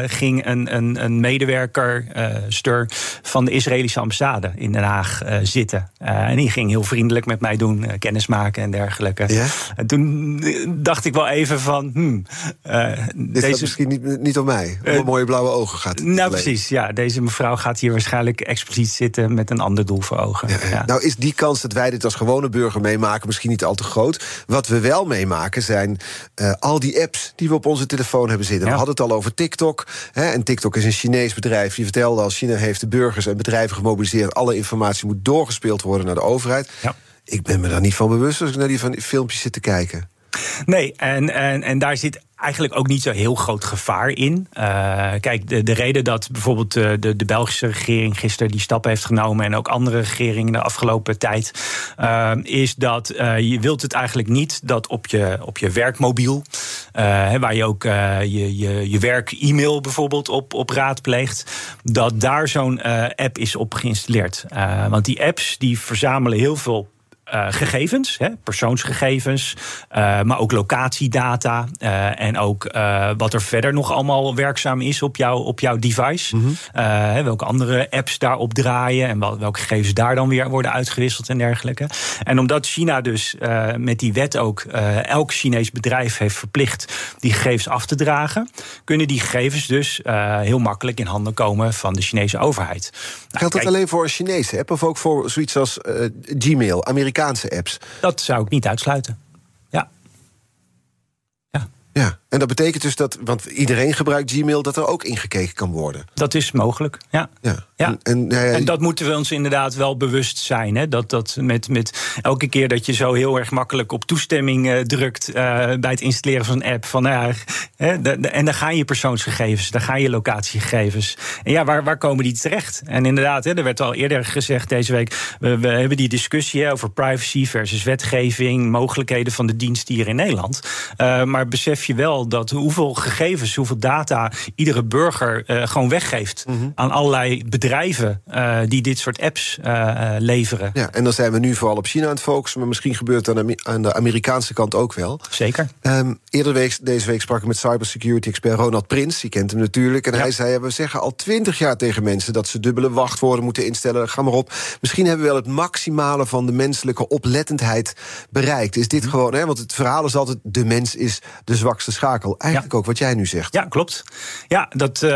ging een, een, een medewerker, stur, van de Israëlische ambassade in Den Haag zitten. en die ging heel vriendelijk met mij doen, kennismaken en dergelijke. Ja? En toen dacht ik wel even van, hmm, Dit deze... misschien niet, niet om mij, om mooie blauwe ogen gaat. Nou, alleen. precies, ja. Deze mevrouw gaat hier waarschijnlijk expliciet zitten met een ander doel voor ogen. Ja, ja. Nou, is die kans dat wij dit als gewone burger meemaken misschien niet al te groot. Wat we wel meemaken zijn uh, al die apps die we op onze telefoon hebben zitten. Ja. We hadden het al over TikTok. Hè, en TikTok is een Chinees bedrijf. Die vertelde al, China heeft de burgers en bedrijven gemobiliseerd. Alle informatie moet doorgespeeld worden naar de overheid. Ja. Ik ben me daar niet van bewust als ik naar die van filmpjes zit te kijken. Nee, en, en, en daar zit eigenlijk ook niet zo heel groot gevaar in. Uh, kijk, de, de reden dat bijvoorbeeld de, de, de, Belgische regering gisteren die stappen heeft genomen en ook andere regeringen de afgelopen tijd, uh, is dat je wilt het eigenlijk niet dat op je, op je werkmobiel, waar je ook je, je, je werk-e-mail bijvoorbeeld op, op raadpleegt, dat daar zo'n app is op geïnstalleerd. want die apps die verzamelen heel veel uh, gegevens, hè, persoonsgegevens, uh, maar ook locatiedata uh, en ook wat er verder nog allemaal werkzaam is op, jou, op jouw device. Mm -hmm. welke andere apps daarop draaien en welke gegevens daar dan weer worden uitgewisseld en dergelijke. En omdat China dus met die wet ook elk Chinees bedrijf heeft verplicht die gegevens af te dragen, kunnen die gegevens dus heel makkelijk in handen komen van de Chinese overheid. Nou, Geldt dat alleen voor een Chinese app of ook voor zoiets als Gmail, Amerikaanse? Amerikaanse apps. Dat zou ik niet uitsluiten. Ja. Ja. Ja, en dat betekent dus dat, want iedereen gebruikt Gmail, dat er ook ingekeken kan worden. Dat is mogelijk, ja. ja. ja. En, en, nou en, dat moeten we ons inderdaad wel bewust zijn. Hè? Dat, dat met, met elke keer dat je zo heel erg makkelijk op toestemming uh, drukt uh, bij het installeren van een app. Van, nou ja, hè, de, de, en dan gaan je persoonsgegevens, dan gaan je locatiegegevens. En ja, waar, waar komen die terecht? En inderdaad, hè, er werd al eerder gezegd deze week, we, we hebben die discussie hè, over privacy versus wetgeving, mogelijkheden van de dienst hier in Nederland. Uh, maar besef je wel dat hoeveel gegevens, hoeveel data iedere burger uh, gewoon weggeeft mm -hmm. aan allerlei bedrijven uh, die dit soort apps uh, leveren. Ja, en dan zijn we nu vooral op China aan het focussen, maar misschien gebeurt het aan de, aan de Amerikaanse kant ook wel. Zeker. Um, eerder week, deze week sprak ik met cybersecurity-expert Ronald Prins, je kent hem natuurlijk, en ja. hij zei: We zeggen al twintig jaar tegen mensen dat ze dubbele wachtwoorden moeten instellen. Ga maar op. Misschien hebben we wel het maximale van de menselijke oplettendheid bereikt. Is dit mm -hmm. gewoon, hè, want het verhaal is altijd: de mens is de zwakste schakel. Eigenlijk ja. ook wat jij nu zegt. Ja, klopt. Ja, dat, uh, uh,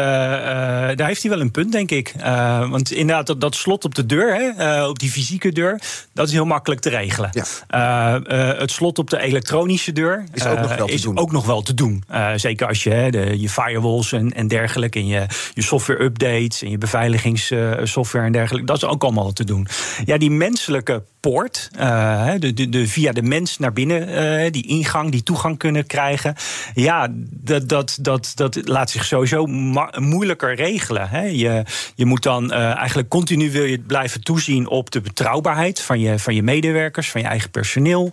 daar heeft hij wel een punt, denk ik. Uh, want inderdaad, dat, dat, slot op de deur, hè, op die fysieke deur, dat is heel makkelijk te regelen. Ja. het slot op de elektronische deur is ook nog wel te doen. Ook nog wel te doen. zeker als je de, je firewalls en, en dergelijke, en je, je software updates en je beveiligingssoftware en dergelijke, dat is ook allemaal te doen. Ja, die menselijke poort, de, de, de, via de mens naar binnen, die ingang, die toegang kunnen krijgen. Ja, dat, dat, dat, dat laat zich sowieso moeilijker regelen. Hè. Je, je moet dan uh, eigenlijk continu wil je blijven toezien op de betrouwbaarheid van je, van je medewerkers, van je eigen personeel.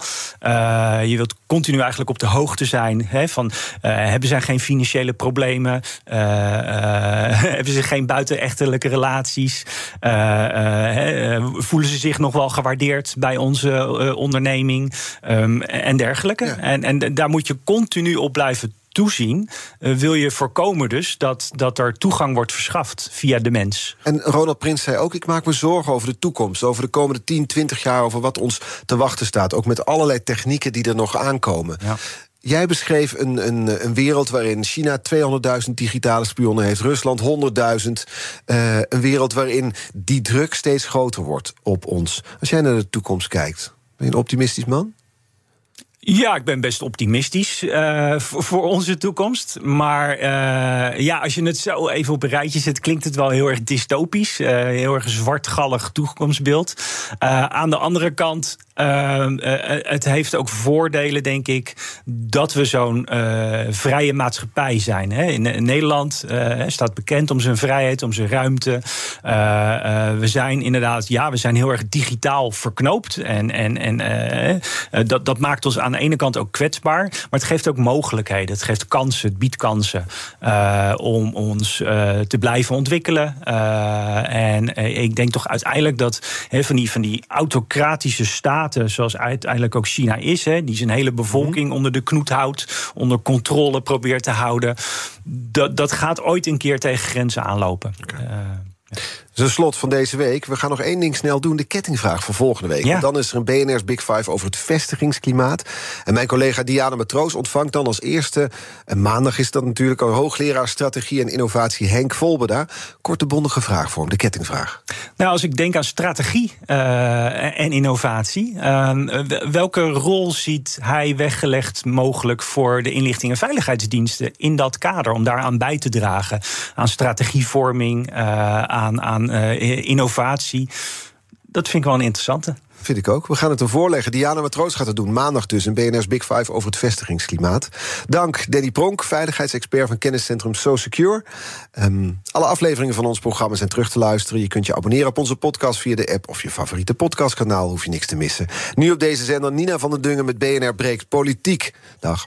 Je wilt continu eigenlijk op de hoogte zijn hè, van uh, hebben zij geen financiële problemen, hebben ze geen buitenechtelijke relaties, voelen ze zich nog wel gewaardeerd bij onze onderneming um, en dergelijke. Ja. En, en daar moet je continu op blijven toezien, uh, wil je voorkomen dus dat, dat er toegang wordt verschaft via de mens. En Ronald Prins zei ook: Ik maak me zorgen over de toekomst, over de komende 10, 20 jaar, over wat ons te wachten staat. Ook met allerlei technieken die er nog aankomen. Ja. Jij beschreef een, een, een, wereld waarin China 200.000 digitale spionnen heeft, Rusland 100.000. Uh, een wereld waarin die druk steeds groter wordt op ons. Als jij naar de toekomst kijkt, ben je een optimistisch man? Ja, ik ben best optimistisch uh, voor, onze toekomst. Maar uh, ja, als je het zo even op een rijtje zet, klinkt het wel heel erg dystopisch. Uh, heel erg zwartgallig toekomstbeeld. aan de andere kant, het heeft ook voordelen, denk ik, dat we zo'n vrije maatschappij zijn. Hè. In, Nederland staat bekend om zijn vrijheid, om zijn ruimte. we zijn inderdaad, ja, we zijn heel erg digitaal verknoopt. En, en, en dat, dat maakt ons aan de ene kant ook kwetsbaar, maar het geeft ook mogelijkheden. Het geeft kansen, het biedt kansen om ons te blijven ontwikkelen. En ik denk toch uiteindelijk dat van, die, van die autocratische staten, zoals uiteindelijk ook China is, he, die zijn hele bevolking onder de knoet houdt, onder controle probeert te houden, dat, dat gaat ooit een keer tegen grenzen aanlopen. Okay. Dus slot van deze week. We gaan nog één ding snel doen. De kettingvraag voor volgende week. Ja. Dan is er een BNR's Big Five over het vestigingsklimaat. En mijn collega Diana Matroos ontvangt dan als eerste... en maandag is dat natuurlijk al hoogleraar strategie en innovatie Henk Volbeda. Korte bondige vraag voor hem, de kettingvraag. Nou, als ik denk aan strategie uh, en innovatie... Uh, welke rol ziet hij weggelegd mogelijk... voor de inlichting en veiligheidsdiensten in dat kader... om daaraan bij te dragen? Aan strategievorming, uh, aan... aan uh, innovatie. Dat vind ik wel een interessante. vind ik ook. We gaan het hem voorleggen. Diana Matroos gaat het doen. Maandag dus een BNR's Big Five over het vestigingsklimaat. Dank Danny Pronk, veiligheidsexpert van kenniscentrum So Secure. Ehm, alle afleveringen van ons programma zijn terug te luisteren. Je kunt je abonneren op onze podcast via de app of je favoriete podcastkanaal. Hoef je niks te missen. Nu op deze zender Nina van den Dungen met BNR Breekt Politiek. Dag.